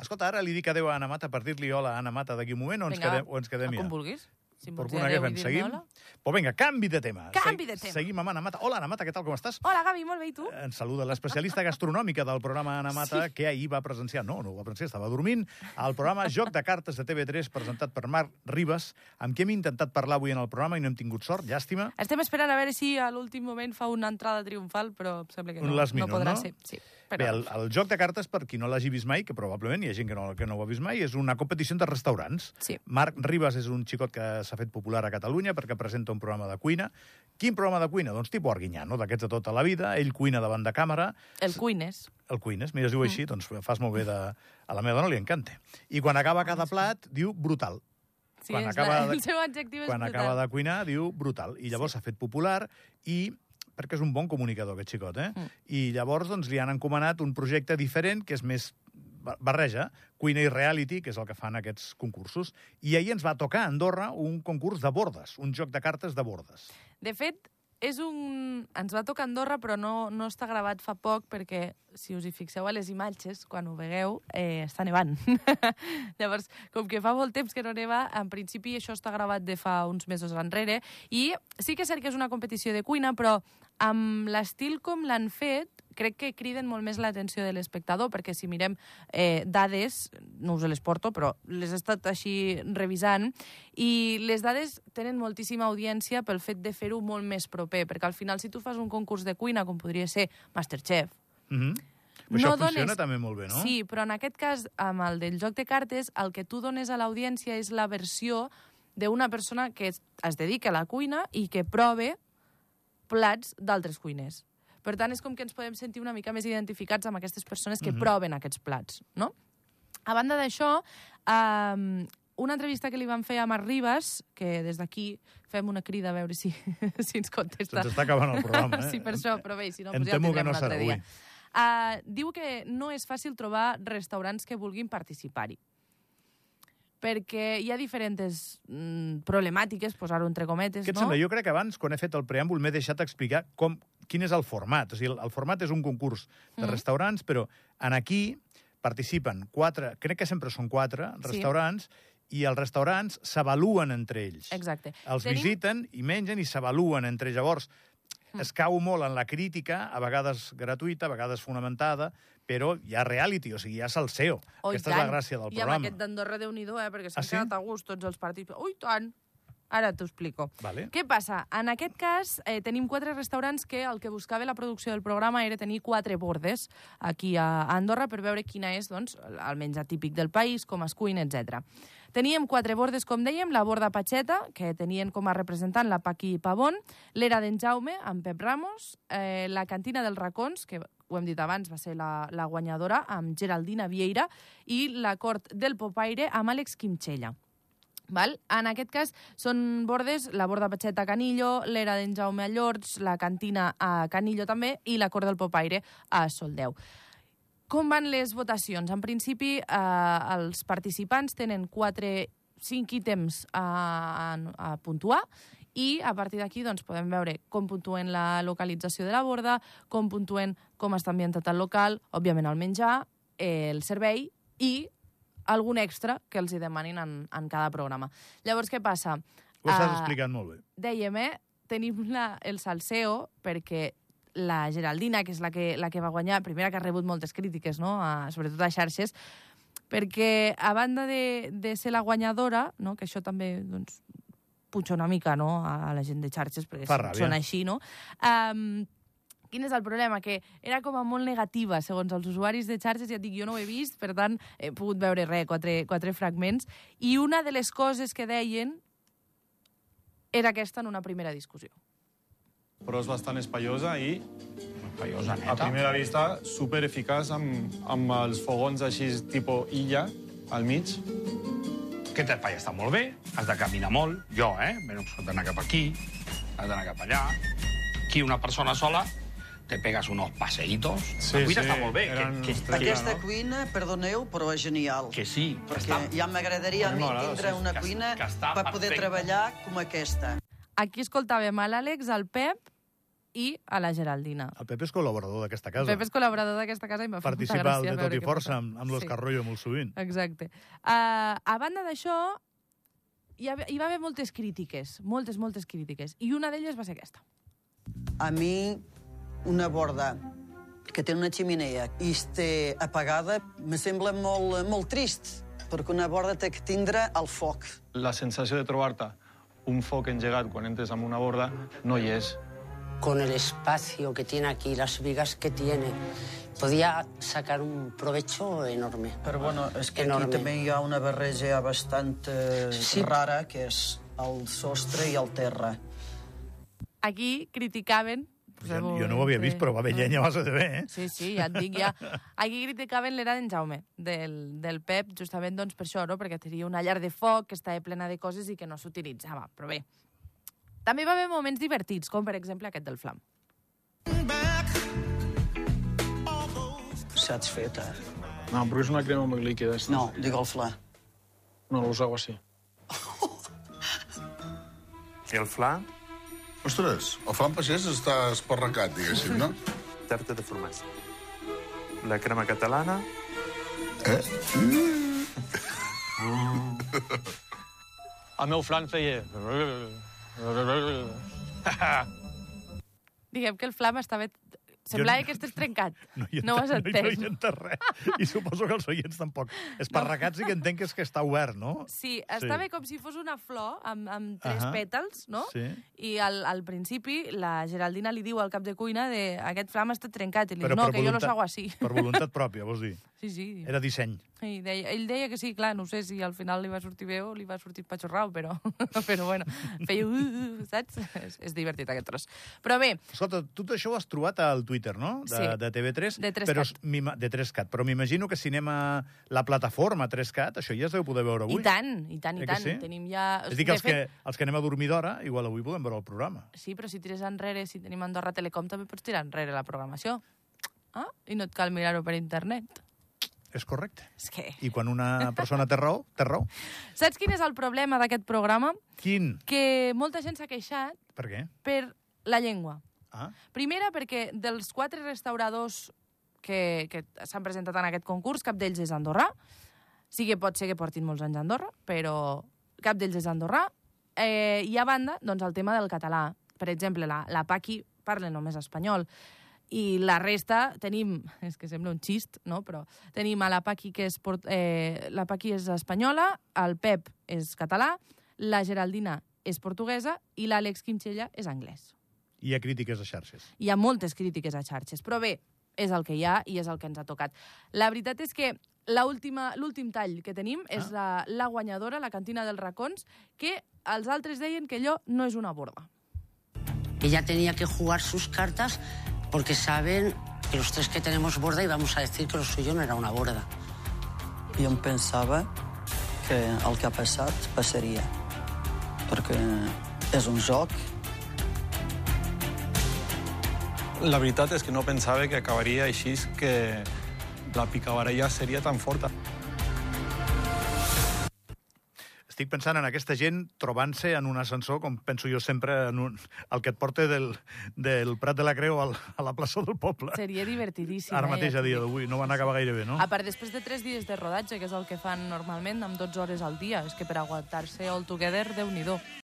Escolta, ara li dic adéu a Anna Mata per dir-li hola a Anna Mata d'aquí un moment o ens, Vinga, quedem, o ens quedem ja? Com vulguis. Si Per dir una que dir-me seguim? Pues vinga, canvi de tema. Canvi de tema. Seguim amb Anna Mata. Hola, Anna Mata, què tal, com estàs? Hola, Gavi, molt bé, i tu? Ens saluda l'especialista gastronòmica del programa Anna Mata, Sí. que ahir va presenciar, no, no va presenciar, estava dormint, al programa Joc de Cartes de TV3, presentat per Marc Ribas, amb qui hem intentat parlar avui en el programa i no hem tingut sort, llàstima. Estem esperant a veure si a l'últim moment fa una entrada triomfal, però em sembla que no, last no podrà no? ser. Sí, però... Bé, el, el joc de cartes, per qui no l'hagi vist mai, que probablement hi ha gent que no, que no ho ha vist mai, és una competició de restaurants. Sí. Marc Ribas és un xicot que s'ha fet popular a Catalunya perquè presenta un programa de cuina. Quin programa de cuina? Doncs tipus Arguinyano, d'aquests de tota la vida. Ell cuina davant de càmera. El cuines. El cuines, mira, es diu així, Mm. doncs fas molt bé de... A la meva dona li encanta. I quan acaba cada plat, diu brutal. Sí, Quan és acaba la, de- el seu adjectiu és Quan brutal. acaba de cuinar, diu brutal. I llavors s'ha fet popular i perquè és un bon comunicador, aquest xicot, eh? Mm. I llavors doncs, li han encomanat un projecte diferent, que és més barreja, cuina i reality, que és el que fan aquests concursos. I ahir ens va tocar a Andorra un concurs de bordes, un joc de cartes de bordes. De fet, és un... ens va tocar Andorra, però no, no està gravat fa poc, perquè si us hi fixeu a les imatges, quan ho vegueu, eh, està nevant. Llavors, com que fa molt temps que no neva, en principi això està gravat de fa uns mesos enrere, i sí que és cert que és una competició de cuina, però amb l'estil com l'han fet, crec que criden molt més l'atenció de l'espectador, perquè si mirem eh, dades, no us les porto, però les he estat així revisant, i les dades tenen moltíssima audiència pel fet de fer-ho molt més proper, perquè al final si tu fas un concurs de cuina, com podria ser Masterchef, Mm -hmm. No Això dones- funciona també molt bé, no? Sí, però en aquest cas, amb el del joc de cartes, el que tu dones a l'audiència és la versió d'una persona que es dedica a la cuina i que prove plats d'altres cuiners. Per tant, és com que ens podem sentir una mica més identificats amb aquestes persones que Mhm. proven aquests plats, no? A banda d'això, um, una entrevista que li van fer a Marc Ribas, que des d'aquí fem una crida a veure si, si ens contesta. Se'ns està acabant el programa, eh? sí, per això, però bé, si no, Em doncs ja temo que tindrem no altre serà dia. avui. Uh, diu que no és fàcil trobar restaurants que vulguin participar-hi perquè hi ha diferents mm, problemàtiques, posar-ho entre cometes, Què et no? sembla? Jo crec que abans, quan he fet el preàmbul, m'he deixat explicar com, quin és el format. O sigui, el, el format és un concurs de Mm. restaurants, però en aquí participen quatre, crec que sempre són quatre Sí. restaurants, i els restaurants s'avaluen entre ells. Exacte. Els Tenim- visiten i mengen i s'avaluen entre ells. Llavors, Mm. es cau molt en la crítica, a vegades gratuïta, a vegades fonamentada, però hi ha reality, o sigui, hi ha salseo. Oh, i Aquesta és la gràcia del I amb programa. aquest d'Andorra, déu nhi eh? perquè s'han Ah, sí? quedat a gust tots els partits. Ui, tant! Ara t'ho explico. Vale. Què passa? En aquest cas, eh, tenim quatre restaurants que el que buscava la producció del programa era tenir quatre bordes aquí a Andorra per veure quina és doncs, el menjar típic del país, com es cuina, etc. Teníem quatre bordes, com dèiem, la borda Patxeta, que tenien com a representant la Paqui Pavón, l'era d'en Jaume, amb Pep Ramos, eh, la cantina dels racons, que ho hem dit abans, va ser la, la guanyadora, amb Geraldina Vieira, i la cort del Popaire, amb Àlex Quimxella. Val? En aquest cas són bordes, la borda Patxeta Canillo, l'era d'en Jaume a Llorts, la cantina a Canillo també i la cort del Popaire a Soldeu. Com van les votacions? En principi, eh, els participants tenen quatre, cinc ítems a, a, a puntuar i a partir d'aquí doncs, podem veure com puntuen la localització de la borda, com puntuen com està ambientat el local, òbviament el menjar, eh, el servei i algun extra que els hi demanin en, en cada programa. Llavors, què passa? Ho estàs Ah, explicant molt bé. dèiem, eh, tenim la, el salseo perquè la Geraldina, que és la que, la que va guanyar, primera que ha rebut moltes crítiques, no? a, sobretot a xarxes, perquè a banda de, de ser la guanyadora, no? que això també doncs, punxa una mica no? a la gent de xarxes, perquè són així, no? Um, Quin és el problema? Que era com a molt negativa, segons els usuaris de xarxes, ja et dic, jo no ho he vist, per tant, he pogut veure res, quatre, quatre fragments, i una de les coses que deien era aquesta en una primera discussió. però és bastant espaiosa i, Paiosa a neta. primera vista, super eficaç amb, amb els fogons així tipus illa al mig. Aquest espai està molt bé, has de caminar molt, jo, eh? Bueno, has d'anar cap aquí, has d'anar cap allà. Aquí una persona sola, te pegas unos paseitos. Sí, la cuina sí, està molt bé, que, que, que, Aquesta no? cuina, perdoneu, però és genial. que sí, Perquè està... ja m'agradaria a mi tindre sí, una que- cuina que per poder perfecte. treballar com aquesta. Aquí escoltàvem a l'Àlex, al Pep i a la Geraldina. El Pep és col·laborador d'aquesta casa. Pep és col·laborador d'aquesta casa i m'ha fet molta Participa al gràcia de tot i força amb, amb Sí. l'Escarrollo molt sovint. Exacte. Uh, a banda d'això, hi, hi va haver moltes crítiques, moltes, moltes crítiques, i una d'elles va ser aquesta. A mi, una borda que té una xemeneia i està apagada me sembla molt, molt trist, perquè una borda té que tindre el foc. La sensació de trobar-te un foc engegat quan entres amb una borda no hi és. con el espacio que tiene aquí, las vigas que tiene, podía sacar un provecho enorme. Però bueno, és que Enorme. aquí també hi ha una barreja bastant eh, Sí. rara, que és el sostre i el terra. Aquí criticaven... Jo, jo no ho havia vist, però va bé llenya a base de bé, eh? Sí, sí, ja et dic, ja. Aquí criticaven l'era d'en Jaume, del, del Pep, justament doncs, per això, no? perquè tenia una llar de foc que estava plena de coses i que no s'utilitzava. Però bé, també va haver moments divertits, com per exemple aquest del flam. Saps feta? No, però és una crema muy líquida. esta. No, dic el fla. No, así. I el fla, Ostres, el flan pagès està esparracat, diguéssim, no? tarta de formatge. La crema catalana, Eh? El meu flan feia... Diguem que el flam estava... Semblava no- que estàs trencat. No, hi no ho has ent- no, entès. hi entès res. I suposo que els oients tampoc. Esparracat sí que entenc que és que està obert, no? Sí, estava com si fos una flor amb, amb tres Ahà. pètals, no? Sí. I al, al principi la Geraldina li diu al cap de cuina de aquest flam està trencat. I li Però diu, no, que jo lo voluntat- hago así. Per voluntat pròpia, vols dir? Sí, sí. Era disseny. I deia, ell deia que sí, clar, no sé si al final li va sortir bé o li va sortir patxorrau, però, però bueno, feia... Uh, uh, saps? És, és divertit aquest tros. Però bé, Escolta, tot això ho has trobat al Twitter, no? De, Sí. de TV3. De 3cat. Però, de 3CAT. Però m'imagino que si anem a la plataforma 3CAT, això ja es deu poder veure avui. i tant, i tant, i Eh que tant. sí? Tenim ja... És a dir, que els, que els que anem a dormir d'hora, igual avui podem veure el programa. Sí, però si tires enrere, si tenim Andorra Telecom, també pots tirar enrere la programació. Ah? I no et cal mirar-ho per internet. És correcte. És que... I quan una persona té raó, té raó. Saps quin és el problema d'aquest programa? Quin? Que molta gent s'ha queixat Per què? per la llengua. Ah, Primera, perquè dels quatre restauradors que, que s'han presentat en aquest concurs, cap d'ells és andorrà. Sí que pot ser que portin molts anys a Andorra, però cap d'ells és andorrà. Eh, I a banda, doncs, el tema del català. Per exemple, la, la Paqui parla només espanyol. I la resta tenim, és que sembla un xist, no? però tenim a la Paqui, que és, port, eh, la Paqui és espanyola, el Pep és català, la Geraldina és portuguesa i l'Àlex Quinxella és anglès hi ha crítiques a xarxes. hi ha moltes crítiques a xarxes, però bé, és el que hi ha i és el que ens ha tocat. La veritat és que la última- l'últim tall que tenim és la, la guanyadora, la cantina dels racons, que els altres deien que allò no és una borda. Ella tenía que jugar sus cartas porque saben que los tres que tenemos borda íbamos a decir que lo suyo no era una borda. Jo em pensava que el que ha passat passaria, perquè és un joc La veritat és que no pensava que acabaria així, que la picabaralla seria tan forta. Estic pensant en aquesta gent trobant-se en un ascensor, com penso jo sempre, en un, el que et porta del, del Prat de la Creu al, a la plaça del poble. Seria divertidíssim. Ara eh, mateix, ja a dia d'avui. No van acabar gaire bé, no? A part, després de tres dies de rodatge, que és el que fan normalment, amb 12 hores al dia, és que per aguantar-se all together, déu nhi